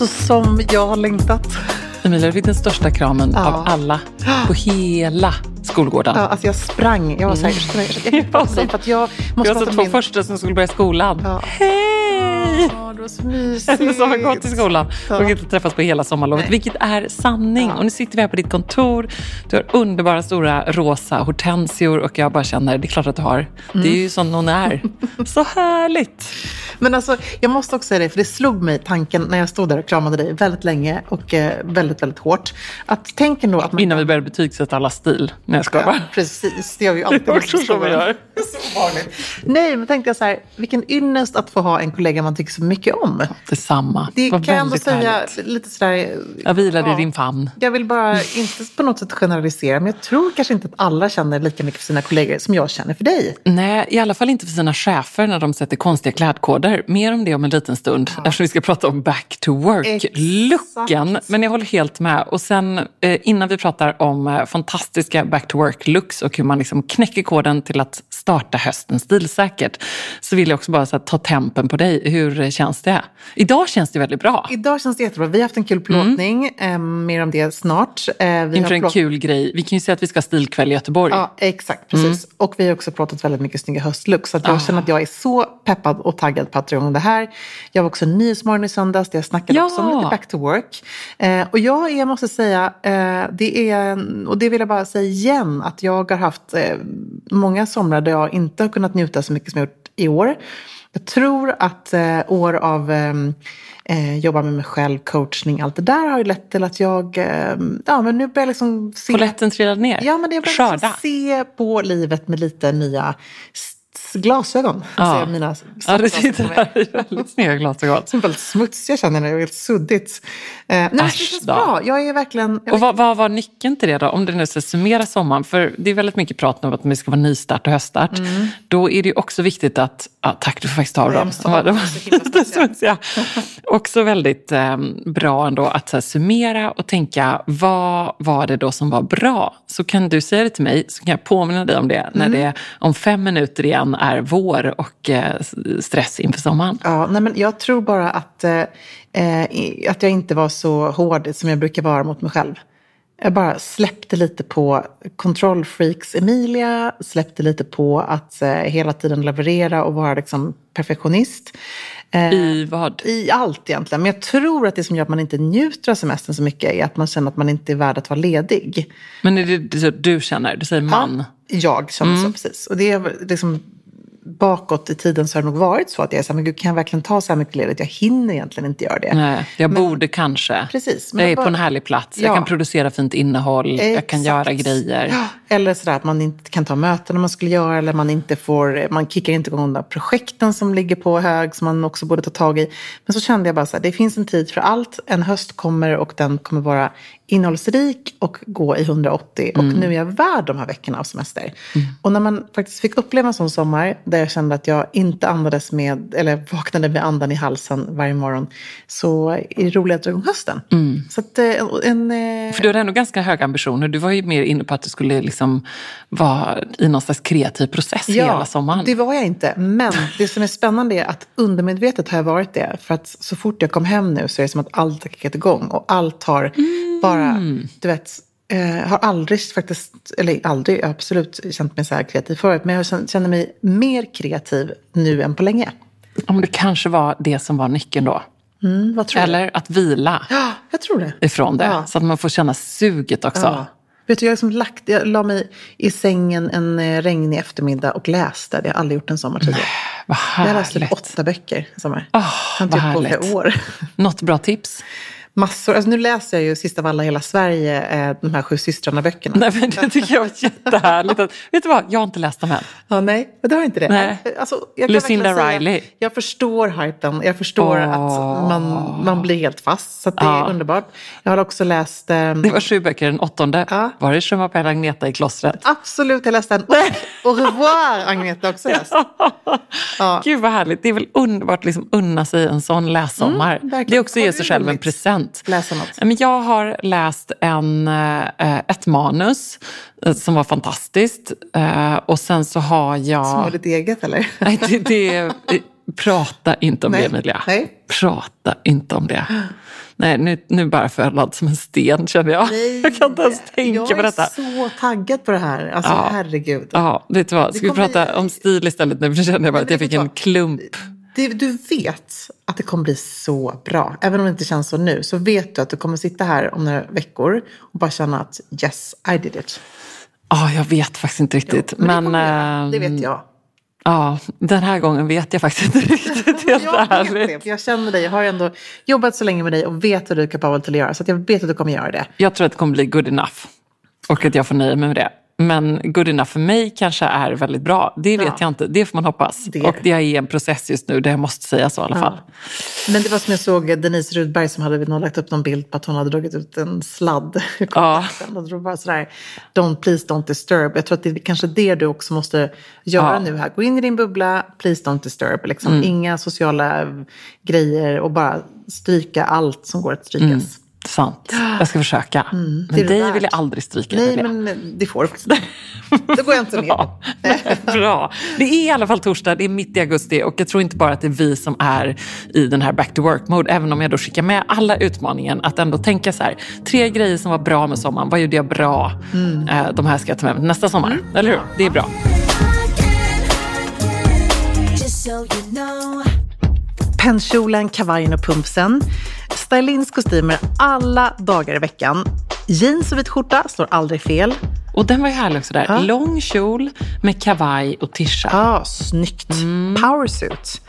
Alltså som jag har längtat. Emilia, du fick den största kramen Ja. av alla på hela skolgården. Ja, alltså jag sprang. Jag var så här, ursäkta mig, ursäkta mig. Jag, jag, jag Jag har prata sett om två min... första som skulle börja skolan. Ja. Hej! Ja, det var så mysigt. Som har gått i skolan Ja. och inte träffats på hela sommarlovet. Nej. Vilket är sanning. Ja. Och nu sitter vi här på ditt kontor. Du har underbara stora rosa hortensior och jag bara känner, det är klart att du har. Det är ju som hon är. Så härligt. Men alltså, jag måste också säga det, för det slog mig tanken när jag stod där och kramade dig väldigt länge och eh, väldigt, väldigt hårt. Att tänk ändå att man... Innan vi började betygsätta alla stil. Nej, jag skojar Ja, precis, det gör vi ju alltid. Det är också så vi gör. Så. Nej, men tänkte jag så här, vilken ynnest att få ha en kollega man tycker så mycket om. Detsamma. Det var kan jag ändå säga härligt. lite sådär... Jag vilade ja. i din famn. Jag vill bara inte på något sätt generalisera, men jag tror kanske inte att alla känner lika mycket för sina kollegor som jag känner för dig. Nej, i alla fall inte för sina chefer när de sätter konstiga klädkoder. Mer om det om en liten stund, eftersom vi ska prata om back to work-looken. Men jag håller helt med. Och sen eh, innan vi pratar om eh, fantastiska back to work-looks och hur man liksom knäcker koden till att starta hösten stilsäkert, så vill jag också bara här, ta tempen på dig. Hur känns det? Idag känns det väldigt bra. Idag känns det jättebra. Vi har haft en kul plåtning, eh, mer om det snart. Eh, vi Inför en kul grej. Vi kan ju säga att vi ska ha stilkväll i Göteborg. Ja, exakt. Precis. Och vi har också pratat väldigt mycket snygga höstlooks. Så jag känner att jag är så peppad och taggad på att dra igång det här. Jag var också Nyhetsmorgon i söndags där jag snackade Ja. också om lite back to work. Eh, och jag är, måste säga, eh, det är, och det vill jag bara säga igen, att jag har haft eh, många somrar där jag inte har kunnat njuta så mycket som jag gjort i år. Jag tror att eh, år av eh, eh, jobba med mig själv, coachning, allt det där har ju lett till att jag, eh, ja men nu börjar jag liksom se Polletten trillade ner. Ja, men bara Skörda. liksom se på livet med lite nya glasögon. Ja. Ja. Mina Ja, det solglasögon sitter här i väldigt snygga glasögon. Som är väldigt smutsiga känner jag, det är helt suddigt. Eh, nej, men det känns då. bra. Jag är verkligen... Jag Och vad, vad var nyckeln till det då? Om du nu ska summera sommaren. För det är väldigt mycket prat om att det ska vara nystart och höststart. Då är det också viktigt att... Ja, tack, du får faktiskt ta av Mm. Dem. De var, de var smutsiga. Också väldigt eh, bra ändå att så här, summera och tänka vad var det då som var bra? Så kan du säga det till mig så kan jag påminna dig om det när Mm. det om fem minuter igen är vår och eh, stress inför sommaren. Ja, nej, men jag tror bara att, eh, eh, att jag inte var så hård som jag brukar vara mot mig själv. Jag bara släppte lite på kontrollfreaks Emilia, släppte lite på att eh, hela tiden leverera och vara liksom perfektionist. Eh, I vad? I allt egentligen. Men jag tror att det som gör att man inte njuter av semestern så mycket är att man känner att man inte är värd att vara ledig. Men är det så du känner? Du säger man. Jag känner så precis. Och det är liksom bakåt i tiden så har det nog varit så att jag är så här, men gud kan jag verkligen ta så här mycket ledigt? Jag hinner egentligen inte göra det. Nej, jag borde kanske. Precis, men jag är bara- på en härlig plats. Jag Ja. kan producera fint innehåll. Jag kan Exakt. göra grejer. Ja, eller sådär att man inte kan ta möten när man skulle göra eller man inte får, man kickar inte igång de projekten som ligger på hög som man också borde ta tag i. Men så kände jag bara så här, det finns en tid för allt. En höst kommer och den kommer vara innehållsrik och gå i 180. Och nu är jag värd de här veckorna av semester. Och när man faktiskt fick uppleva en sån sommar där jag kände att jag inte andades med, eller vaknade med andan i halsen varje morgon, så är det roligt att dra igång hösten. Så att eh, en... eh, För du hade ändå ganska höga ambitioner. Du var ju mer inne på att du skulle liksom vara i någon slags kreativ process hela sommaren. det var jag inte. Men det som är spännande är att undermedvetet har jag varit det. För att så fort jag kom hem nu så är det som att allt har kickat igång. Och allt har bara, du vet, eh, har aldrig faktiskt, eller aldrig, absolut känt mig så här kreativ förut. Men jag känner- mig mer kreativ nu än på länge. Om det kanske var det som var nyckeln då. Mm, tror du? Eller att vila Ja, jag tror det. ifrån det. Ja. Så att man får känna suget också. Ja. Vet du, jag, liksom lagt, jag la mig i sängen en eh, regnig eftermiddag och läste. Det har jag aldrig gjort en sommar tidigare. Jag läste härligt. åtta böcker i sommar. Åh, jag har inte vad gjort på flera år. Något bra tips? Massor. Alltså nu läser jag ju Sist av alla hela Sverige, eh, de här Sju systrarna-böckerna. Nej, men det tycker jag var jättehärligt. Att, vet du vad, jag har inte läst dem än. Ja, nej, men det har inte det. Nej. Alltså, Lucinda säga, Riley. Jag förstår hypen. Jag förstår Åh. att man, man blir helt fast. Så det Ja. är underbart. Jag har också läst... ehm, Det var sju böcker, den åttonde Ja. var det Je m'appelle Agneta i klostret. Absolut, jag läste den. Au revoir, Agneta också läst. Ja. Gud vad härligt. Det är väl underbart att liksom unna sig en sån lässommar. Mm, det är också att ge du sig själv en roligt? Present. Läsa något. Jag har läst en, eh, ett manus eh, som var fantastiskt. Eh, Och sen så har jag... Som var ditt eget, eller? Nej, det, det, prata inte om Nej. det Emilia. Nej. Prata inte om det. Nej, nu, nu bara föll som en sten känner jag. jag kan inte ens tänka på detta. Jag är så taggad på det här. Alltså, Ja. herregud. Ja, vet du vad? Ska vi prata bli- om stil istället nu? För nu känner jag bara Nej, att jag fick en klump. Det, du vet att det kommer bli så bra. Även om det inte känns så nu. Så vet du att du kommer sitta här om några veckor och bara känna att yes, I did it. Ja, jag vet faktiskt inte riktigt. Men, men det, göra. det ehm, vet jag. Ja, den här gången vet jag faktiskt inte riktigt. Helt Jag vet det, ärligt. jag känner dig. Jag har ändå jobbat så länge med dig och vet vad du är kapabel till att göra. Så jag vet att du kommer göra det. Jag tror att det kommer bli good enough. Och att jag får nöja mig med det. Men good enough för mig kanske är väldigt bra. Det vet Ja. jag inte. Det får man hoppas. Det. Och det är i en process just nu, det jag måste säga så i alla fall. Men det var som jag såg Denise Rudberg som hade någon lagt upp någon bild på att hon hade dragit ut en sladd. Ja. Och då bara sådär, don't, please don't disturb. Jag tror att det är kanske det du också måste göra Ja. nu här. Gå in i din bubbla, please don't disturb. Liksom. Mm. Inga sociala grejer och bara stryka allt som går att strykas. Sant. Jag ska försöka. det är men det dig värt. vill jag aldrig stryka. Nej, Emilia. men det får du faktiskt. Det går jag inte med på. Bra. Bra. Det är i alla fall torsdag, det är mitt i augusti och jag tror inte bara att det är vi som är i den här back to work-mode, även om jag då skickar med alla utmaningen att ändå tänka så här, tre grejer som var bra med sommaren, vad gjorde jag bra? Eh, de här ska jag ta med mig nästa sommar, eller hur? Det är bra. Pennkjolen, kavajen och pumpsen. Stylins kostymer alla dagar i veckan. Jeans och vit skjorta slår aldrig fel. Och den var ju härlig också där. Ja. Lång kjol med kavaj och tisha. Ja, snyggt. Powersuit.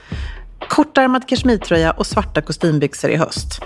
Kortärmad kashmirtröja och svarta kostymbyxor i höst.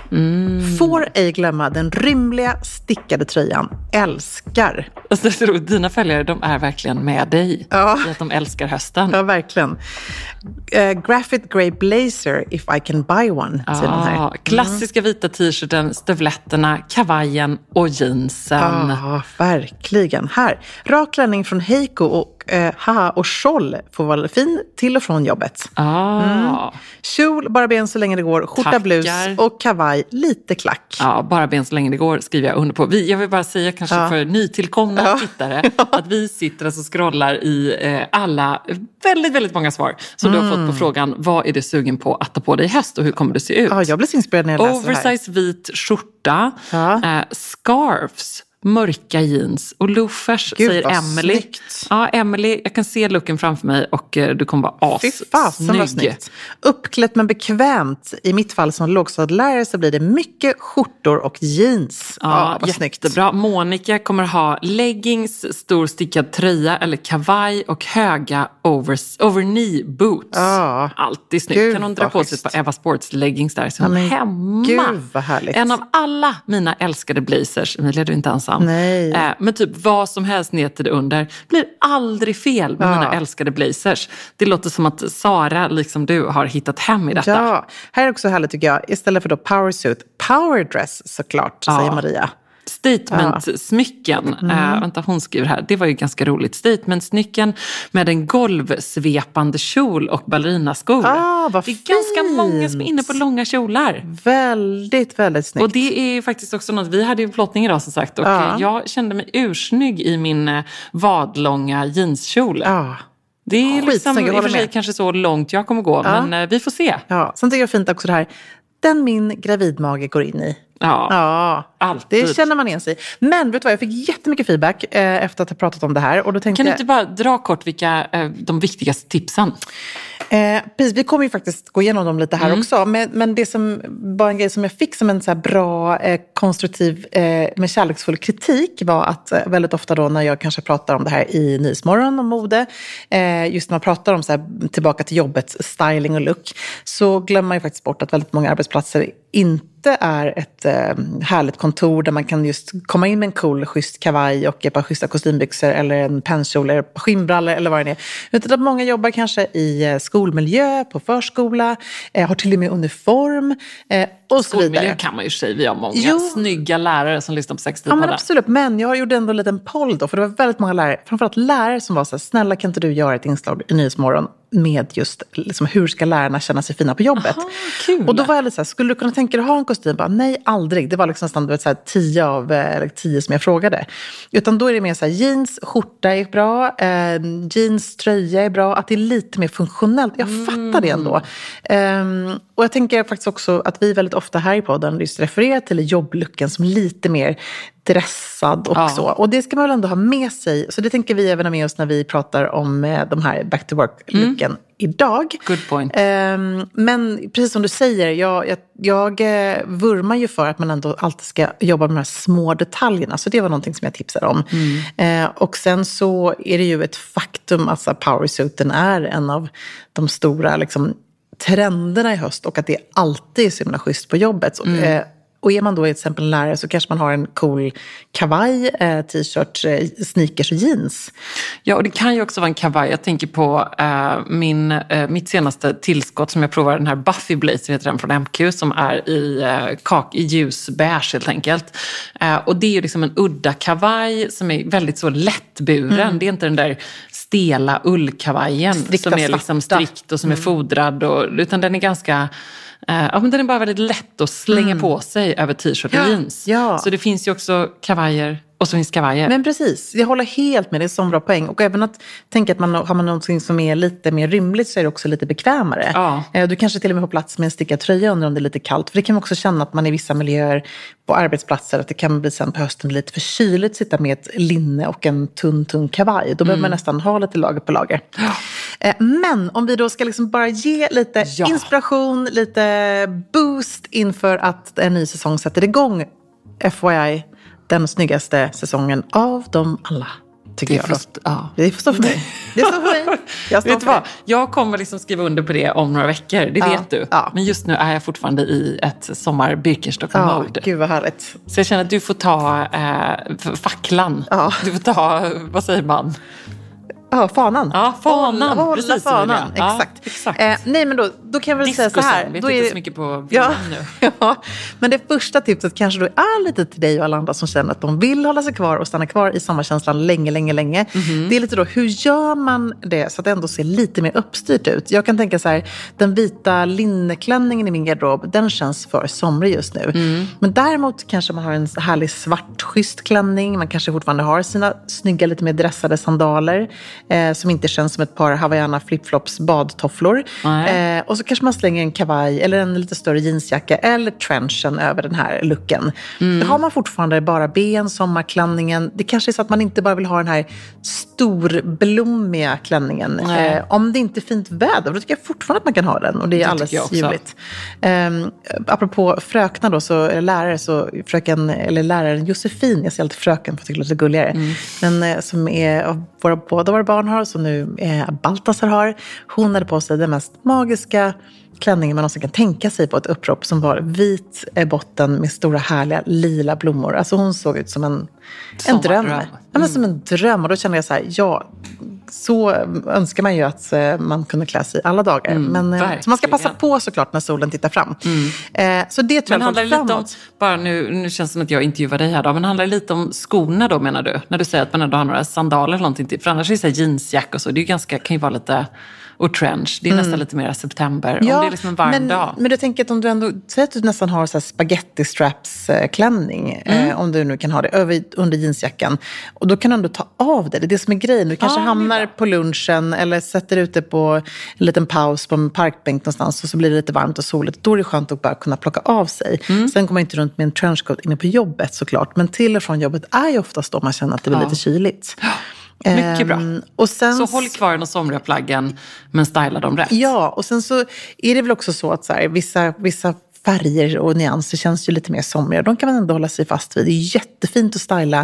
Får ej glömma den rymliga stickade tröjan. Älskar. Alltså, så roligt, dina följare de är verkligen med dig Ja. i att de älskar hösten. Ja, verkligen. Uh, Graphite Grey Blazer, if I can buy one, här. Ah, klassiska vita t-shirten, stövletterna, kavajen och jeansen. Ja, verkligen. Här, rak klänning från Heiko och, eh, haha, och Scholl får vara fin till och från jobbet. Ah. Kjol, bara ben så länge det går, skjorta, blus och kavaj, lite klack. Ja, bara ben så länge det går skriver jag under på. Vi, jag vill bara säga kanske Ja. för nytillkomna Ja. tittare att vi sitter alltså och scrollar i eh, alla, väldigt, väldigt många svar som du har fått på frågan vad är du sugen på att ta på dig i höst och hur kommer det se ut? Ja, jag blir så inspirerad när jag läser det här. Oversize vit skjorta, Ja. eh, scarves, mörka jeans och loafers Gud, säger Emily. snyggt. Ja, Emily, jag kan se looken framför mig och eh, du kommer vara assnygg. snyggt. Uppklätt men bekvämt. I mitt fall som lågstadielärare så blir det mycket skjortor och jeans. Ja, vad snyggt. jättebra. Monica kommer ha leggings, stor stickad tröja eller kavaj och höga over, over knee boots. Ja. Alltid snyggt. Gud, kan hon dra på sig par Eva Sports leggings där så hon men hemma. gud, vad härligt. En av alla mina älskade blazers, Emilia du är inte ensam. Nej. Eh, men typ vad som helst ner till det under blir aldrig fel med Ja. mina älskade blazers. Det låter som att Sara, liksom du, har hittat hem i detta. Ja, här är också härligt tycker jag. Istället för då powersuit, powerdress såklart, Ja. säger Maria. Statement-smycken. Mm. Eh, vänta, hon skriver här. Det var ju ganska roligt. Statement-smycken med en golvsvepande kjol och ballerinaskor. Ah, vad det är ganska många som är inne på långa kjolar. Väldigt, väldigt snyggt. Och det är faktiskt också något, vi hade ju flottning idag som sagt och Ja. jag kände mig ursnygg i min eh, vadlånga jeanskjol. Ja. Det är liksom, Skitsnygg, i och för sig kanske så långt jag kommer gå, Ja. men eh, vi får se. Ja, sen tycker jag fint också det här, den min gravidmage går in i. Ja, Ja, alltid. det känner man igen sig. Men vet du vad, jag fick jättemycket feedback eh, efter att ha pratat om det här. Och då tänkte Kan du inte bara dra kort vilka eh, de viktigaste tipsen? Eh, precis, vi kommer ju faktiskt gå igenom dem lite här Mm. också. Men, men det som var en grej som jag fick som en så bra, eh, konstruktiv, eh, med kärleksfull kritik var att eh, väldigt ofta då när jag kanske pratar om det här i Nyhetsmorgon om mode, eh, just när man pratar om så här, tillbaka till jobbet, styling och look, så glömmer man ju faktiskt bort att väldigt många arbetsplatser inte inte är ett eh, härligt kontor där man kan just komma in med en cool, schysst kavaj och ett par schyssta kostymbyxor eller en pennkjol eller skinnbrallor eller vad det är. Utan att många jobbar kanske i eh, skolmiljö, på förskola, eh, har till och med uniform eh, och så Skolmiljö vidare. kan man ju sig. Vi har många Jo. snygga lärare som lyssnar på Ja, men 60-talet. absolut. Men jag gjorde ändå en liten poll då, för det var väldigt många lärare, framförallt lärare som var så här, snälla kan inte du göra ett inslag i Nyhetsmorgon med just liksom, hur ska lärarna känna sig fina på jobbet? Aha. Och då var jag lite så här, skulle du kunna tänka dig att ha en kostym? Bara, Nej, aldrig. Det var liksom nästan vet, så här, tio av eh, eller tio som jag frågade. Utan då är det mer så här, jeans, skjorta är bra, eh, jeans, tröja är bra, att det är lite mer funktionellt. Jag fattar det ändå. Ehm, och jag tänker faktiskt också att vi väldigt ofta här i podden just refererar till jobblucken som lite mer dressad och Ja. så. Och det ska man väl ändå ha med sig. Så det tänker vi även ha med oss när vi pratar om eh, de här back to work-looken idag. Good point. Ehm, men precis som du säger, jag, jag, jag eh, vurmar ju för att man ändå alltid ska jobba med de här små detaljerna. Så det var någonting som jag tipsade om. Eh, och sen så är det ju ett faktum att så här, powersuiten är en av de stora liksom, trenderna i höst och att det alltid är så himla schysst på jobbet. Så, eh, och är man då till exempel en lärare så kanske man har en cool kavaj, eh, t-shirt, eh, sneakers och jeans. Ja, och det kan ju också vara en kavaj. Jag tänker på eh, min, eh, mitt senaste tillskott som jag provar, den här Buffy Blazer heter den från MQ, som är i, eh, kak, i ljusbeige helt enkelt. Och det är ju liksom en udda kavaj som är väldigt så lättburen. Det är inte den där stela ullkavajen Strikta som är liksom strikt och som är fodrad, och, utan den är ganska Ja, men den är bara väldigt lätt att slänga på sig över t-shirt och Ja, jeans. ja. Så det finns ju också kavajer och så finns kavajer. Men precis, jag håller helt med. Det är en sån bra poäng. Och även att tänka att man har man någonting som är lite mer rymligt så är det också lite bekvämare. Ja. Eh, Du kanske till och med får plats med en stickad tröja under om det är lite kallt. För det kan man också känna att man i vissa miljöer på arbetsplatser att det kan bli sen på hösten lite för kyligt att sitta med ett linne och en tunn, tunn kavaj. Då behöver man nästan ha lite lager på lager. Eh, Men om vi då ska liksom bara ge lite Ja. inspiration, lite boost inför att en ny säsong sätter igång. FYI, den snyggaste säsongen av dem alla. Tycker Det jag. stå- ja. Det får stå för mig. Det står för mig. Jag Vet för vad? Jag kommer liksom skriva under på det om några veckor, det Ja, vet du. ja. Men just nu är jag fortfarande i ett sommar Ja, Birkenstock-mode. gud vad härligt. så jag känner att du får ta eh, facklan. Ja. Du får ta, vad säger man? Ja, fanan. Ja, fanan. Hålla, Precis, fanan. Emilia. Ja, exakt. exakt. Eh, nej, men då, då kan jag väl säga så här. Vet Då inte är det- så mycket på Ja, nu. ja, men det första tipset kanske då är lite till dig och alla andra som känner att de vill hålla sig kvar och stanna kvar i sommarkänslan länge, länge, länge. Mhm. Det är lite då, hur gör man det så att det ändå ser lite mer uppstyrt ut? Jag kan tänka så här, den vita linneklänningen i min garderob, den känns för somrig just nu. Mm. Men däremot kanske man har en härlig svart, schysst klänning. Man kanske fortfarande har sina snygga, lite mer dressade sandaler eh, som inte känns som ett par Havaiana flipflops badtofflor. Eh, och så kanske man slänger en kavaj eller en lite större jeansjacka eller trenchen över den här looken. Mm. Har man fortfarande bara ben, sommarklänningen. Det kanske är så att man inte bara vill ha den här storblommiga klänningen. Eh, om det inte är fint väder, då tycker jag fortfarande att man kan ha den. Och det är Det alldeles ljuvligt. Um, apropå fröknar då, så, eller lärare, så fröken, eller läraren Josefin, jag säger alltid fröken för att jag tycker det låter gulligare, Mm. men eh, som är, av våra, båda våra barn har, som nu eh, Baltasar har, hon hade på sig den mest magiska klänningen man någonsin kan tänka sig på ett upprop som var vit botten med stora härliga lila blommor. Alltså hon såg ut som en, en Sommardröm. dröm. Ja, men som en dröm. Och då kände jag så här, ja, så önskar man ju att eh, man kunde klä sig alla dagar. men, eh, så man ska passa verkligen. på såklart när solen tittar fram. Eh, så det tror Men jag handlar det lite om, framåt. bara nu, nu känns det som att jag intervjuar dig här då, men handlar det lite om skorna då menar du? När du säger att man ändå har några sandaler eller någonting till. För annars är det så jeansjack och så, det är ju ganska, kan ju vara lite, och trench, det är nästan lite mer september. om det är liksom en varm men, dag. Men du tänker att om du ändå, säg att du nästan har så spaghetti straps eh, klänning, Mm. eh, om du nu kan ha det, över, under jeansjackan. Och då kan du ändå ta av det, det är det som är grejen. Du kanske Ja, är hamnar på lunchen eller sätter ut det på en liten paus på en parkbänk någonstans och så blir det lite varmt och soligt. Då är det skönt att bara kunna plocka av sig. Mm. Sen går man inte runt med en trenchcoat inne på jobbet såklart, men till och från jobbet är ju oftast då man känner att det blir Ja. lite kyligt. Mycket bra. Ehm, Och sen Så håll kvar de somriga plaggen, men styla dem rätt. Ja, och sen så är det väl också så att så här, vissa, vissa färger och nyanser känns ju lite mer somriga. De kan man ändå hålla sig fast vid. Det är jättefint att styla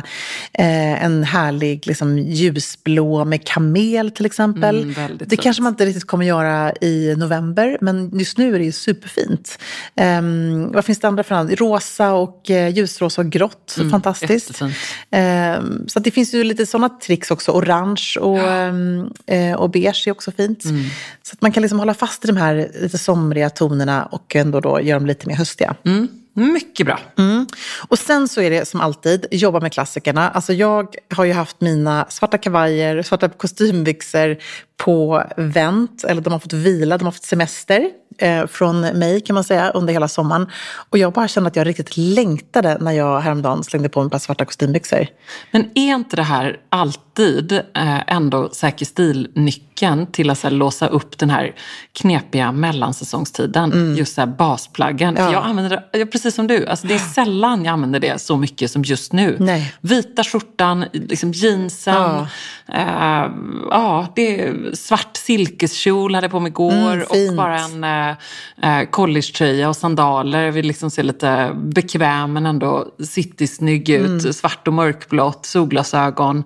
eh, en härlig liksom, ljusblå med kamel till exempel. Mm, det fint. kanske man inte riktigt kommer göra i november, men just nu är det ju superfint. Ehm, vad finns det andra för? Rosa och eh, ljusrosa och grått. Fantastiskt. jättefint. Ehm, så det finns ju lite sådana tricks också. Orange och, ehm, eh, och beige är också fint. Mm. Så att man kan liksom hålla fast i de här lite somriga tonerna och ändå då göra dem lite mer höstiga. Mm. Mycket bra. Mm. Och sen så är det som alltid, jobba med klassikerna. Alltså jag har ju haft mina svarta kavajer, svarta kostymbyxor på vänt, eller de har fått vila, de har fått semester eh, från mig kan man säga under hela sommaren. Och jag bara kände att jag riktigt längtade när jag häromdagen slängde på mig ett par svarta kostymbyxor. Men är inte det här alltid eh, ändå säker stil-nyckeln till att så här, låsa upp den här knepiga mellansäsongstiden? Just så här, basplaggen. Mm. Ja. Jag använder det, precis som du, alltså, det är sällan jag använder det så mycket som just nu. Nej. Vita skjortan, liksom jeansen, Ja. eh, ja, det är svart silkeskjol hade jag på mig igår Mm, och bara en eh, eh, collegetröja och sandaler. Jag vill liksom se lite bekväm men ändå citysnygg ut. Mm. Svart och mörkblått, solglasögon.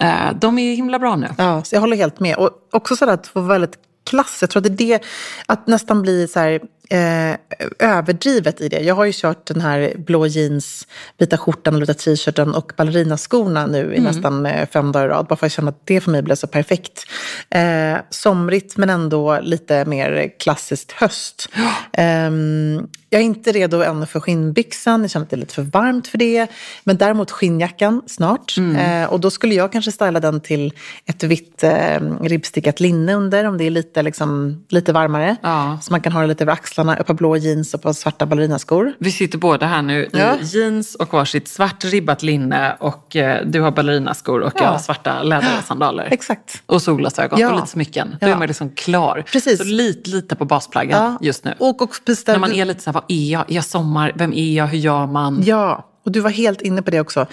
Eh, de är himla bra nu. Ja, så jag håller helt med. Och också sådär att få väldigt klass. Jag tror att det är det, att nästan bli så här, eh, överdrivet i det. Jag har ju kört den här blå jeans, vita skjortan och vita t-shirten och ballerinaskona nu i nästan eh, fem dagar i rad. Bara för att jag känner att det för mig blev så perfekt. Eh, somrigt men ändå lite mer klassiskt höst. Ehm, jag är inte redo ännu för skinnbyxan, jag känner att det är lite för varmt för det. Men däremot skinnjackan snart. Eh, och då skulle jag kanske styla den till ett vitt eh, ribbstickat linne under om det är lite, liksom, lite varmare. Ja. Så man kan ha det lite över axlarna, ett par blå jeans och ett par svarta ballerinaskor. Vi sitter båda här nu Ja. i jeans och varsitt svart ribbat linne och eh, du har ballerinaskor och Ja. jag har svarta lädersandaler. Exakt. Och solglasögon Ja. och lite smycken. Då är man liksom klar. Precis. Så lite, lite på basplaggen just nu. Och, och bestäm- När man är lite så här, vad är jag? Är jag sommar? Vem är jag? Hur gör man? Ja, och du var helt inne på det också.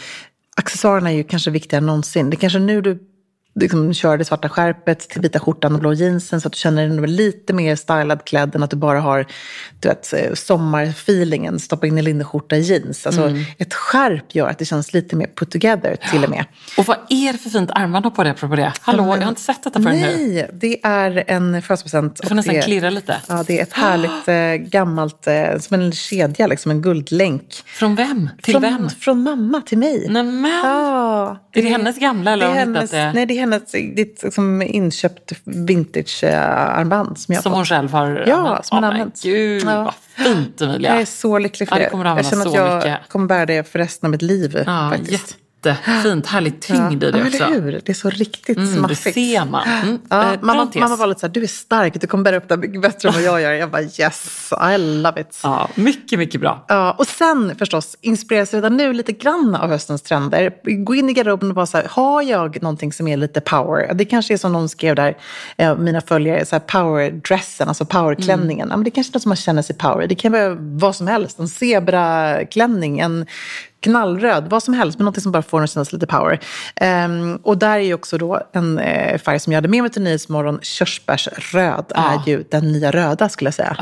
Accessoarerna är ju kanske viktigare än någonsin. Det är kanske nu du liksom kör det svarta skärpet till vita skjortan och blå jeansen så att du känner dig lite mer stylad klädd än att du bara har du vet, eh, sommarfeelingen, stoppa in en linneskjorta i jeans. Alltså, Ett skärp gör att det känns lite mer put together till och med. Och vad är det för fint armband på det apropå det? Hallå, jag har inte sett detta förrän nu. Nej, det är en födelsedagspresent. Du får nästan det- klirra lite. Ja, det är ett härligt eh, gammalt, eh, som en kedja, liksom en guldlänk. Från vem? Till från, vem? Från mamma till mig. Nämen! Ja, Är det hennes gamla eller det är hennes, det? Nej, det är hennes det ett liksom inköpt vintage-armband som jag Som har hon fått. själv har Ja, använt? som men använt. Gud, Ja. vad fint Emilia. Jag är så lycklig för Ja, det det. kommer du jag känner att jag mycket. kommer bära det för resten av mitt liv. Ja, faktiskt. Jättefint. Härlig tyngd i det ja, också. eller hur? Det är så riktigt Mm, det smaffigt. ser man. Mm. Ja, Eh, mamma, mamma var lite så här, du är stark, du kommer bära upp det här mycket bättre än vad jag gör. Jag bara yes, I love it. Ja, mycket, mycket bra. Ja, och sen förstås, inspireras redan nu lite grann av höstens trender. Gå in i garderoben och bara så här, har jag någonting som är lite power? Det kanske är som någon skrev där, eh, mina följare, så här powerdressen, alltså powerklänningen. Ja, men det kanske är något som man känner sig power. Det kan vara vad som helst, en zebraklänning, en knallröd, vad som helst, men något som bara får en att känna sig lite power. Ehm, och där är ju också då en eh, färg som jag hade med mig till Nyhetsmorgon, körsbärsröd, är ju den nya röda skulle jag säga.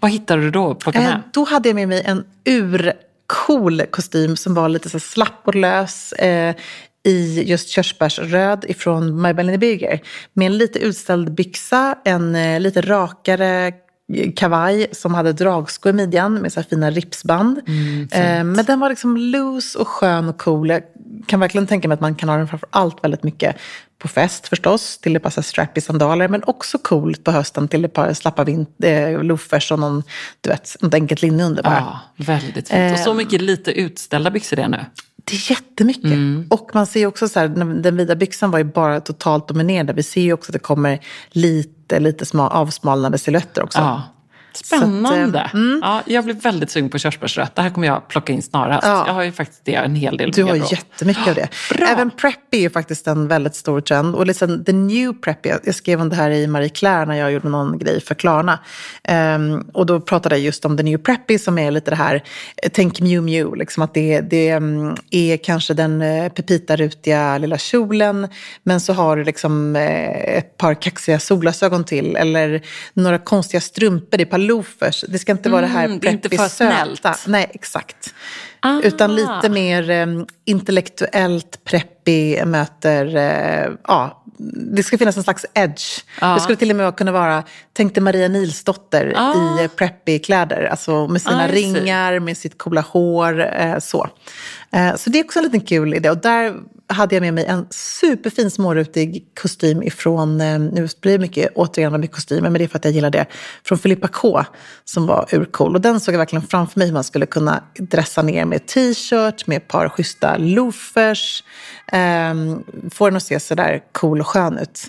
Vad hittade du då? Eh, då hade jag med mig en urcool kostym som var lite så slapp och lös. Eh, i just körsbärsröd ifrån My Berliner Birger. Med en lite utställd byxa, en eh, lite rakare kavaj som hade dragskor i midjan med så här fina ripsband. eh, men den var liksom loose och skön och cool. Jag kan verkligen tänka mig att man kan ha den framför allt väldigt mycket på fest förstås, till ett par strappy sandaler, men också coolt på hösten till ett par slappa vint, eh, loafers och någon, du vet, något enkelt linne under bara. Ja, väldigt fint. Och så Ehm. mycket lite utställda byxor det är nu. Det är jättemycket. Mm. Och man ser också så här, den- den vida byxan var ju bara totalt dominerande. Vi ser ju också att det kommer lite, lite avsmalnade silhuetter också. Ja. Spännande. Att, eh, ja, jag blir väldigt sugen på körsbärsrött. Det här kommer jag plocka in snarast. Ja. Jag har ju faktiskt det en hel del. Du har garderob. jättemycket av det. Bra. Även preppy är ju faktiskt en väldigt stor trend. Och liksom the new preppy, jag skrev om det här i Marie Claire när jag gjorde någon grej för Klarna. Ehm, och då pratade jag just om the new preppy som är lite det här, eh, tänk Miu Miu, liksom att det, det mm, är kanske den eh, pepita-rutiga lilla kjolen, men så har du liksom ett par kaxiga solglasögon till, eller några konstiga strumpor, det är loafers. Det ska inte vara det här Mm, det är inte preppy för snällt. söta. Nej, exakt. Ah. Utan lite mer eh, intellektuellt preppy möter, eh, ja, det ska finnas en slags edge. Ja. Det skulle till och med kunna vara, tänk dig Maria Nilsdotter Ah. i preppy kläder. Alltså med sina see. ringar, med sitt coola hår, eh, så. Eh, så det är också en liten kul idé. Och där hade jag med mig en superfin smårutig kostym ifrån, eh, nu blir det mycket återigen med kostymer, men det är för att jag gillar det, från Filippa K som var urcool. Och den såg jag verkligen framför mig hur man skulle kunna dressa ner med t-shirt, med ett par schyssta loafers, eh, få den att se sådär cool och skön ut.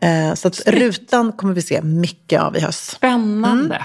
Eh, så att rutan kommer vi se mycket av i höst. Spännande.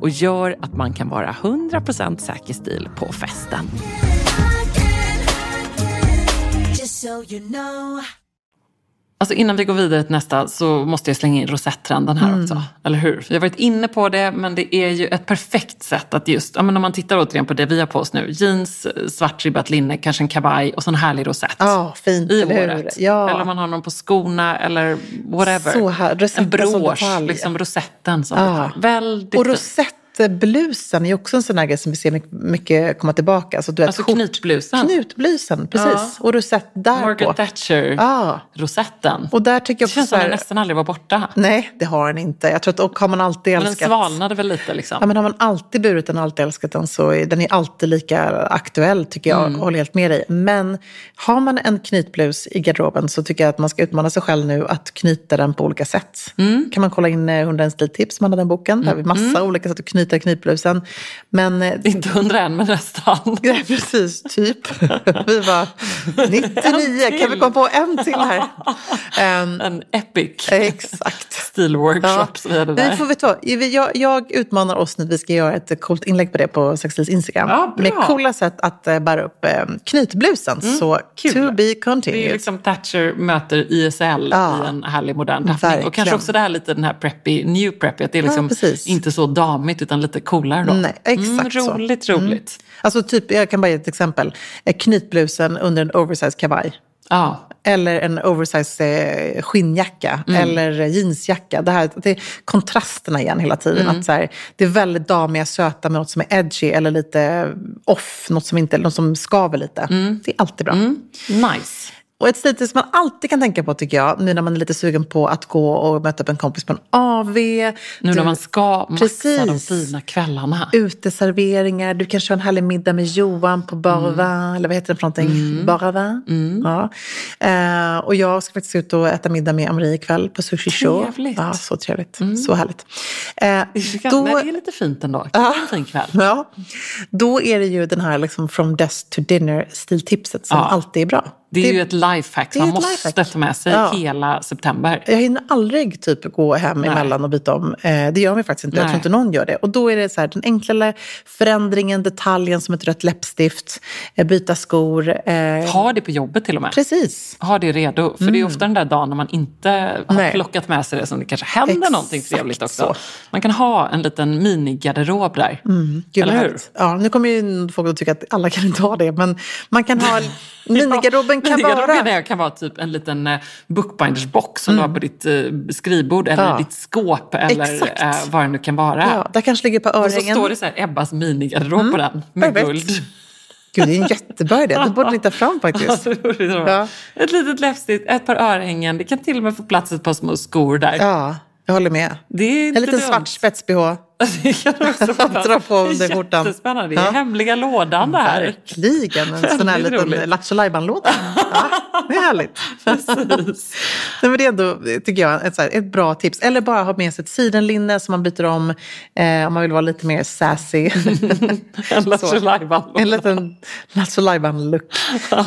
och gör att man kan vara 100% säker stil på festen. Alltså innan vi går vidare till nästa så måste jag slänga in rosetttrenden här också. Eller hur? Vi har varit inne på det men det är ju ett perfekt sätt att just, ja, men om man tittar återigen på det vi har på oss nu. Jeans, svart ribbat linne, kanske en kavaj och så en härlig rosett. Ja, fint, I eller håret. Ja. Eller om man har någon på skorna eller whatever. Så här, en som brosch, liksom rosetten som detalj. Väldigt Och fint. Rosettblusen är också en sån här grej som vi ser mycket, mycket komma tillbaka. Alltså, du vet, Alltså knytblusen. Knutblusen, precis. Och rosett där Margaret på. Thatcher, Ja. rosetten. Och där tycker det jag känns som här, den nästan aldrig var borta. Nej, det har den inte. Jag tror att, och har man alltid Men den älskat... svalnade väl lite liksom. Ja, men har man alltid burit den och alltid älskat den så är den är alltid lika aktuell tycker jag. Mm. Håller helt med dig. Men har man en knytblus i garderoben så tycker jag att man ska utmana sig själv nu att knyta den på olika sätt. Mm. Kan man kolla in eh, 101 stiltips, man har den boken. Där har vi massa olika sätt att knyta knyta knipblusen. Men eh, Inte 101 men nästan. Ja, precis. Typ. Vi var 99, kan vi komma på en till här? Ehm, En epic exakt. stilworkshop som vi hade Nej, där. får vi ta. Jag, jag utmanar oss nu, vi ska göra ett coolt inlägg på det på Sextils Instagram. Ja, med coola sätt att eh, bära upp eh, knytblusen. så kul. to be Det är continued. liksom Thatcher möter ISL Ja. i en härlig modern tappning. Och kanske också det här lite den här preppy, new preppy, att det är liksom precis. inte så damigt utan lite coolare då. Nej, exakt så. mm, roligt, roligt. Alltså typ, jag kan bara ge ett exempel. Eh, Knytblusen under en oversized kavaj. Ja, Eller en oversized eh, skinnjacka Mm. eller jeansjacka. Det, här, det är kontrasterna igen hela tiden. Mm. Att så här, det är väldigt damiga, söta med något som är edgy eller lite off, något som, inte, något som skaver lite. Mm. Det är alltid bra. nice. Och ett stil som man alltid kan tänka på tycker jag, nu när man är lite sugen på att gå och möta upp en kompis på en AV. Nu du- när man ska maxa de Precis. fina kvällarna. uteserveringar, du kanske har en härlig middag med Johan på Barva, Mm. eller vad heter det för någonting? Barava? Ja. Eh, och jag ska faktiskt ut och äta middag med Amri ikväll på Sushi Show. Trevligt. Mm. Ja, så trevligt. Så härligt. Eh, Det då, är lite fint ändå. Det en fin kväll. ja, då är det ju den här liksom from desk to dinner stiltipset som Ja. alltid är bra. Det är ju ett lifehack det är man måste lifehack. ta med sig Ja. hela september. Jag hinner aldrig typ gå hem Nej. emellan och byta om. Eh, det gör mig faktiskt inte. Jag Nej. tror inte någon gör det. Och då är det så här, den enklare förändringen, detaljen som ett rött läppstift, eh, byta skor. Eh, Ha det på jobbet till och med. precis. Ha det redo. För det är ofta den där dagen när man inte har Nej. plockat med sig det som det kanske händer Exakt någonting trevligt också. så. Man kan ha en liten minigarderob där. Gud, Eller hur? Ja, nu kommer ju folk att tycka att alla kan inte ha det. Men man kan ha... Minigarderoben kan Minigarderoben vara... kan vara typ en liten eh, bookbindersbox som du har på ditt eh, skrivbord eller Ja. ditt skåp eller Exakt. eh, vad det nu kan vara. Ja, där kanske ligger ett par Och så örhängen. står det så här Ebbas minigarderob på den med perfekt. guld. Gud, det är en jättebra idé. Det borde ni ta fram faktiskt. Ja. Ett litet läppstift, ett par örhängen. Det kan till och med få plats ett par små skor där. Ja, jag håller med. Det är En liten dumt. svart spets-bh. Det kan du också. Dra på är skjortan. Jättespännande. Det är Ja. hemliga lådan det här. Verkligen. En sån här liten. Lattjo Lajban-låda. Ja, det är härligt. Precis. Nej, men det är ändå, tycker jag, ett, här, ett bra tips. Eller bara ha med sig ett sidenlinne som man byter om eh, om man vill vara lite mer sassy. En Lattjo. Lajban-låda. en liten Lattjo Lajban-look.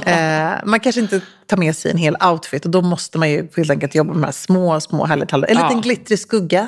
Eh, man kanske inte tar med sig en hel outfit och då måste man ju helt enkelt jobba med de här små, små härliga detaljerna. En Ja. liten glittrig skugga.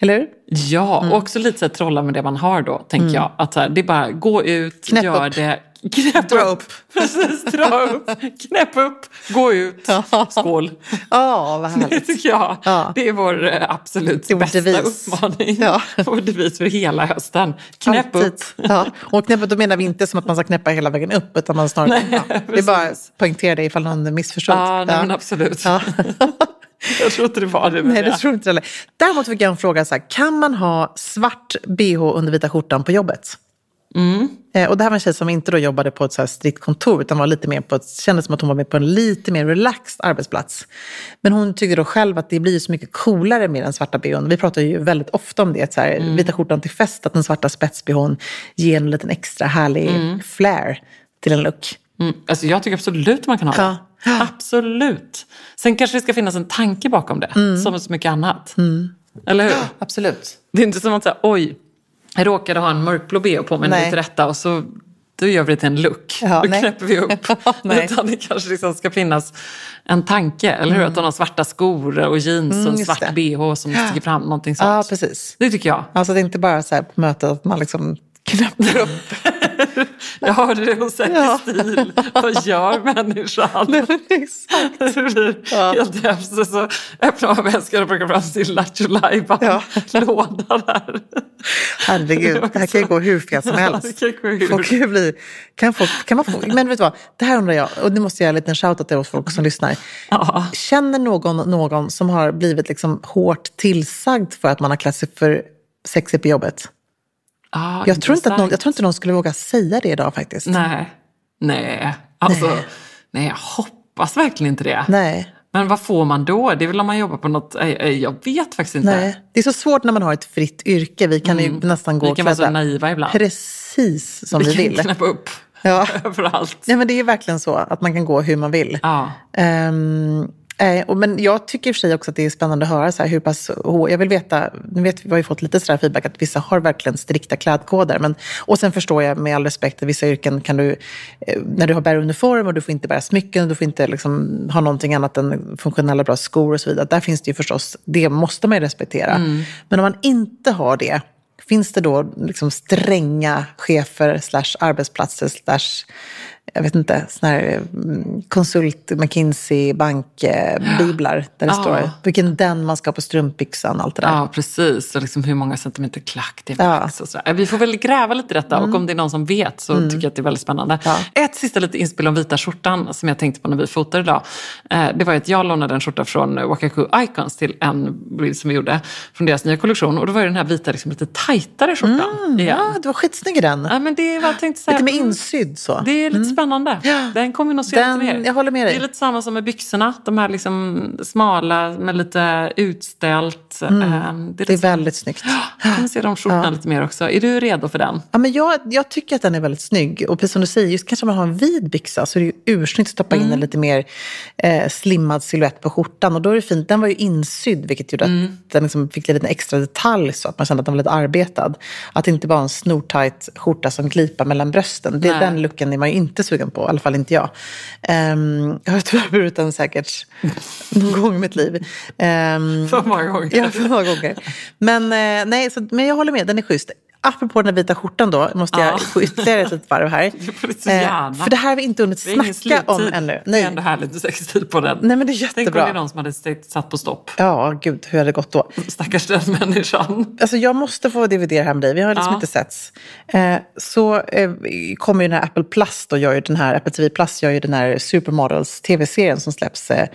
Eller hur? Ja, Mm. och också lite så här, trolla med det man har då, tänker jag. Att här, det är bara gå ut, Knäpp gör upp. det. Knäpp Dra upp. Precis, dra upp. Knäpp upp, gå ut. Skål. Ja, vad Det härligt. tycker jag. Ja. Det är vår eh, absolut Det är vår bästa devis. uppmaning. Ja. Vår devis för hela hösten. Knäpp Alltid. upp. Ja. Och knäppet, då menar vi inte som att man ska knäppa hela vägen upp, utan man snarare... Nej, ja. Det är bara precis. poängtera det ifall någon missförstått. Ja, nej, men absolut. Ja. Jag tror inte det var det. Nej, det tror inte jag heller. Däremot fick jag en fråga, så här, kan man ha svart bh under vita skjortan på jobbet? Mm. Eh, och det här var en tjej som inte då jobbade på ett så här strikt kontor, utan var lite mer på ett, kändes som att hon var med på en lite mer relaxed arbetsplats. Men hon tyckte då själv att det blir så mycket coolare med den svarta bhn. Vi pratar ju väldigt ofta om det, så här, Mm. vita skjortan till fest, att den svarta spetsbhn ger en liten extra härlig flair till en look. Mm. Alltså, jag tycker absolut man kan ha det. Ja. Absolut. Sen kanske det ska finnas en tanke bakom det, Mm. som så mycket annat. Eller hur? Absolut. Det är inte som att säga, oj, jag råkade ha en mörkblå bh på mig när vi rätta och så då gör vi det till en look. Ja, då nej. knäpper vi upp. Nej. Utan det kanske liksom ska finnas en tanke, eller hur? Att de har svarta skor och jeans och en Mm, svart det. bh som sticker fram, någonting sånt. Ja, precis. Det tycker jag. Alltså det är inte bara så här på mötet att man liksom knäpper upp. Jag hörde det hos Säker Ja. stil. Vad gör människan? Exakt. Det blir Ja. helt hemskt. Så öppnar man väskan och plockar fram sin Lattjo Lajban-låda där. Herregud, det här kan ju gå hur fel som Det helst. kan gå hur- Folk kan bli, kan, folk, kan man få, men vet du vad, det här undrar jag, och nu måste jag göra en liten shoutout till oss folk som lyssnar. Ja. Känner någon någon som har blivit liksom hårt tillsagd för att man har klätt sig för sexigt på jobbet? Ah, Jag tror, inte att någon, jag tror inte någon skulle våga säga det idag faktiskt. Nej, nej. Alltså, nej. jag hoppas verkligen inte det. Nej. Men vad får man då? Det är väl om man jobbar på något, jag vet faktiskt inte. Nej. Det är så svårt när man har ett fritt yrke. Vi kan ju nästan gå Vi kan vara så naiva ibland. precis som vi, Vi kan vill. knäppa upp Ja. överallt. Ja, men det är verkligen så att man kan gå hur man vill. Ja. Ehm, Eh, och, men jag tycker i och för sig också att det är spännande att höra så här, hur pass... Jag vill veta, nu vet vi har ju fått lite sådär feedback att vissa har verkligen strikta klädkoder. Men, och sen förstår jag med all respekt att vissa yrken kan du, eh, när du har bär uniform och du får inte bära smycken, du får inte liksom, ha någonting annat än funktionella bra skor och så vidare. Där finns det ju förstås, det måste man ju respektera. Men om man inte har det, finns det då liksom stränga chefer slash arbetsplatser slash jag vet inte, sån här mm, konsult, McKinsey, bankbiblar där det Ja. står vilken den man ska ha på strumpbyxan allt det där. Ja, precis. Och liksom hur många centimeter klack det är Ja. och sådär. Vi får väl gräva lite i detta och om det är någon som vet så tycker jag att det är väldigt spännande. Ja. Ett sista lite inspel om vita skjortan som jag tänkte på när vi fotade idag. Eh, Det var att jag lånade en skjorta från Wakaku Icons till en bild som vi gjorde från deras nya kollektion. Och då var det den här vita liksom lite tajtare skjortan igen. Ja, du var skitsnygg i den. Ja, men det var, tänkte så här, Lite mer mm, insydd så. Det är lite spännande. Den kommer vi nog se Den- lite mer. jag håller med dig. Det är lite samma som med byxorna. De här liksom smala med lite utställt. Eh, Det är, Det är väldigt snyggt. kan vi se de skjortorna lite mer också. Är du redo för den? Ja, men jag, jag tycker att den är väldigt snygg. Och precis som du säger, just kanske om man har en vid byxa så är det ju ursnyggt att stoppa Mm. in en lite mer eh, slimmad silhuett på skjortan. Och då är det fint. Den var ju insydd, vilket gjorde Mm. att den liksom fick lite extra detalj så att man kände att den var lite arbetad. Att det inte bara en snortajt skjorta som glipar mellan brösten. Det, den looken är man ju inte sugen på, i alla fall inte jag. Ehm, jag har tyvärr burit den säkert någon gång i mitt liv. Ehm, För många gånger. Ja, för många gånger. Men, eh, nej, så, men jag håller med, den är schysst. Apropå den vita skjortan då, måste jag Ja. gå ytterligare ett litet varv här. Det. Eh, för det här har vi inte hunnit snacka om ännu. Det är Nej. ändå härligt sätter stil på den. Nej, men det är Tänk om det jättebra. är någon som hade satt på stopp. Ja, gud, hur hade det gått då? Stackars den människan. Alltså jag måste få DVD det här med dig, vi har liksom Ja. inte setts. Eh, så eh, kommer ju den här Apple Plus då, gör ju den här, Apple TV Plus gör ju den här Supermodels tv-serien som släpps, eh,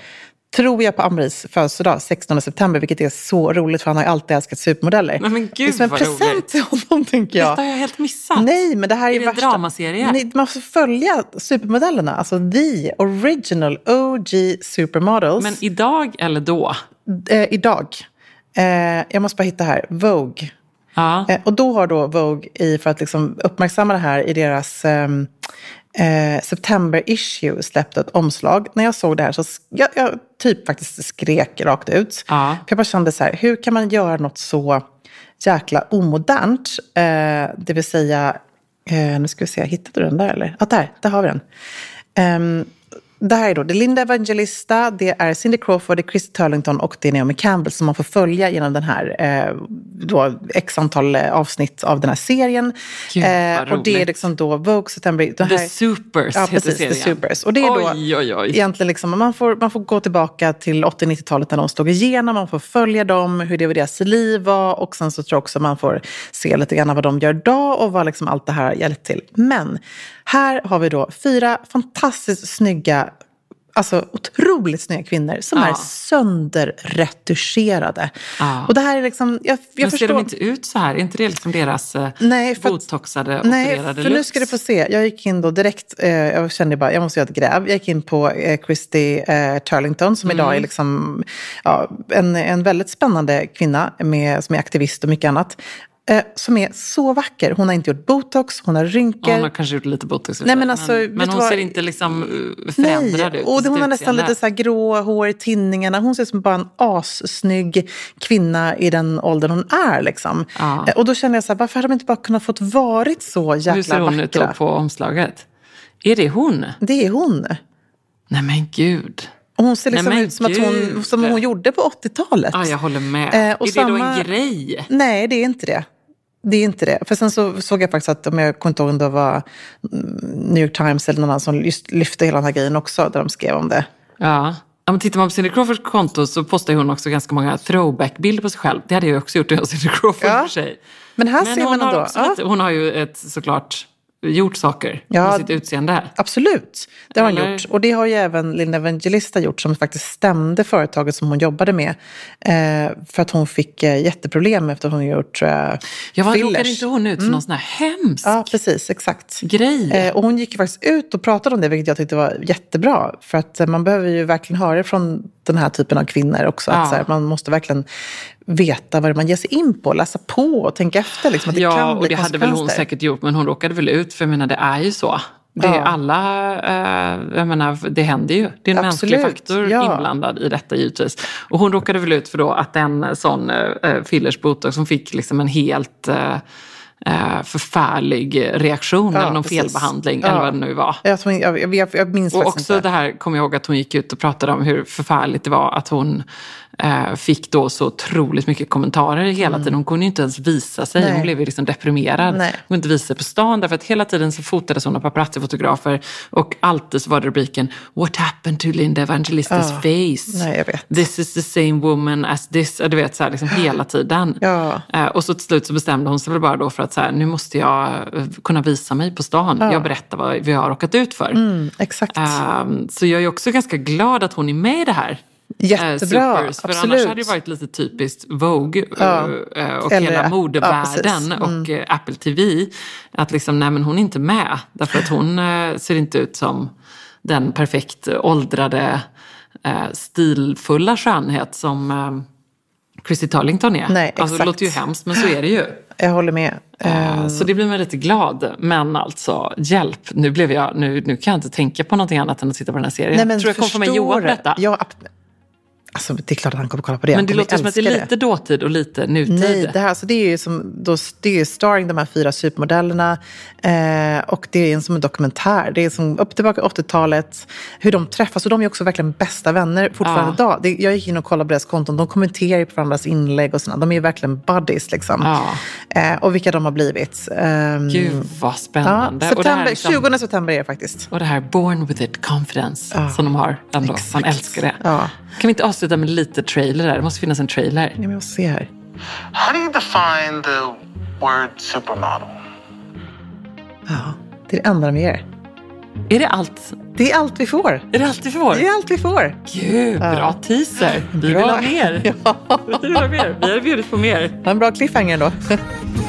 tror jag på Amris födelsedag, 16 september, vilket är så roligt för han har ju alltid älskat supermodeller. Nej, men gud, det är som en vad present roligt. till honom, tänker jag. Detta har jag helt missat. Nej, men det här är, Är det en värsta... dramaserie? Nej, man får följa supermodellerna, alltså the original OG supermodels. Men idag eller då? eh, idag. Eh, jag måste bara hitta här. Vogue. Ja. Eh, och då har då Vogue, i, för att liksom uppmärksamma det här, i deras ehm, eh, September issue släppt ett omslag. När jag såg det här så jag, jag typ faktiskt skrek rakt ut. Ja. För jag bara kände så här, hur kan man göra något så jäkla omodernt? Eh, det vill säga, eh, nu ska vi se, hittade du den där eller? Ja, där, där har vi den. Ehm, det här är då det är Linda Evangelista, det är Cindy Crawford, det är Chris Turlington och det är Naomi Campbell som man får följa genom den här, eh, då, x antal eh, avsnitt av den här serien. Gud, Eh, och det är liksom då Vogue September. Den The här, Supers Ja, heter precis. serien. The Supers. Och det är då Oj, oj, oj. egentligen liksom, man får, man får gå tillbaka till 80-90-talet när de stod igenom. Man får följa dem, hur det var deras liv var. Och sen så tror jag också man får se lite grann vad de gör idag och vad liksom allt det här har hjälpt till. Men här har vi då fyra fantastiskt snygga Alltså otroligt snygga kvinnor som Ja. är sönderretuscherade. Ja. Och det här är liksom, jag, jag Men förstår. ser de inte ut så här? Är inte det liksom deras eh, Nej, för botoxade, Nej, opererade för nu looks? ska du få se. Jag gick in då direkt, eh, jag kände bara, jag måste göra ett gräv. Jag gick in på eh, Christy eh, Turlington som idag Mm. är liksom, ja, en, en väldigt spännande kvinna med, som är aktivist och mycket annat. Eh, som är så vacker. Hon har inte gjort botox, hon har rynkor. Hon har kanske gjort lite botox. Nej, men alltså, men du hon vad? ser inte liksom eh, förändrad ut. i och hon har nästan lite så här grå hår i tinningarna. Hon ser ut som bara en assnygg kvinna i den åldern hon är. Liksom. Ja. Eh, Och då känner jag så här, varför hade de inte bara kunnat fått varit så jäkla Hur ser hon ut vackra? då på omslaget? Är det hon? Det är hon. Nej men gud. Och hon ser Nej, liksom men ut som, att hon, som hon gjorde på 80-talet. Ja, jag håller med. Eh, och är det samma- då en grej? Nej, det är inte det. Det är inte det. För sen så såg jag faktiskt att, om jag kommer inte ihåg om det var New York Times eller någon annan som just lyfte hela den här grejen också, där de skrev om det. Ja. Ja, men tittar man på Cindy Crawfords konto så postar hon också ganska många throwback-bilder på sig själv. Det hade jag också gjort jag Cindy Crawford Ja. för sig. Men här Men ser man har, ändå... Ja, hon har ju ett, såklart gjort saker Ja. med sitt utseende. absolut, det har hon Eller- gjort. Och det har ju även Linda Evangelista gjort som faktiskt stämde företaget som hon jobbade med. Eh, för att hon fick eh, jätteproblem efter att hon gjort eh, Ja, vad råkade inte hon ut för någon sån här hemsk Ja, precis. Exakt. grej? Eh, och hon gick ju faktiskt ut och pratade om det, vilket jag tyckte var jättebra. För att eh, man behöver ju verkligen höra från den här typen av kvinnor också. Ja. Att så här, man måste verkligen veta vad man ger sig in på, läsa på och tänka efter. Liksom, att det kan ja, bli och det hade väl hon säkert gjort, men hon råkade väl ut, för jag menar det är ju så. Det är Ja. alla, eh, jag menar, det händer ju. Det är en mänsklig Absolut, faktor ja. inblandad i detta givetvis. Och hon råkade väl ut för då att en sån eh, fillers botox som fick liksom en helt eh, eh, förfärlig reaktion Ja, eller någon precis. felbehandling Ja. eller vad det nu var. Jag, jag, jag, jag, minns Och också inte. det här kommer jag ihåg att hon gick ut och pratade om hur förfärligt det var att hon fick då så otroligt mycket kommentarer hela tiden. Hon kunde ju inte ens visa sig. Mm. Nej. Hon blev ju liksom deprimerad. Nej. Hon kunde inte visa sig på stan därför att hela tiden så fotades hon av paparazzi-fotografer och alltid så var det rubriken What happened to Linda Evangelistas face? Nej. This is the same woman as this. Du vet, så här, liksom hela tiden. Ja. Eh, och så till slut så bestämde hon sig väl bara då för att så här, nu måste jag eh, kunna visa mig på stan. Jag berättar vad vi har råkat ut för. Mm, exakt. Ehm, så jag är också ganska glad att hon är med i det här. Eh, Jättebra, Supers, för annars absolut. hade det varit lite typiskt Vogue Ja. eh, och Eller- hela ja, modevärlden precis. Mm. och eh, Apple TV. Att liksom, nej men hon är inte med. Därför att hon eh, ser inte ut som den perfekt åldrade, eh, stilfulla skönhet som eh, Chrissy Turlington är. Nej, alltså, det låter ju hemskt men så är det ju. Jag håller med. Eh, Så det blir mig lite glad. Men alltså, hjälp. Nu, blev jag, nu, nu kan jag inte tänka på någonting annat än att titta på den här serien. Nej, men tror jag kommer få med Johan på det. detta. Ja, alltså, det är klart att han kommer kolla på det. men det låter som att det är lite dåtid och lite nutid. Nej, det här, alltså det är ju som, då, det är starring de här fyra supermodellerna eh, och det är en, som en dokumentär. Det är som upp tillbaka 80-talet, hur de träffas och de är också verkligen bästa vänner fortfarande Ja. idag. Det, jag gick in och kollade på deras konton, de kommenterar ju på varandras inlägg och sådana. De är ju verkligen buddies liksom. Ja. Eh, och vilka de har blivit. Ehm, Gud vad ja, spännande. här september, liksom, 20 september är det faktiskt. och det här Born with it confidence som de har. Ändå. Exakt. Man älskar det. Ja. Kan vi inte avsluta med lite trailer där? Det måste finnas en trailer. Ja, men jag ser här. How do you define the word supermodel? Ja, det är det enda de ger. Är det allt? Det är allt vi får. Är det allt vi får? Det är allt vi får. Gud, bra teaser. Vi vill Bra. ha mer. Ja. Vi vill ha mer. Vi har bjudit på mer. Ha en bra cliffhanger då.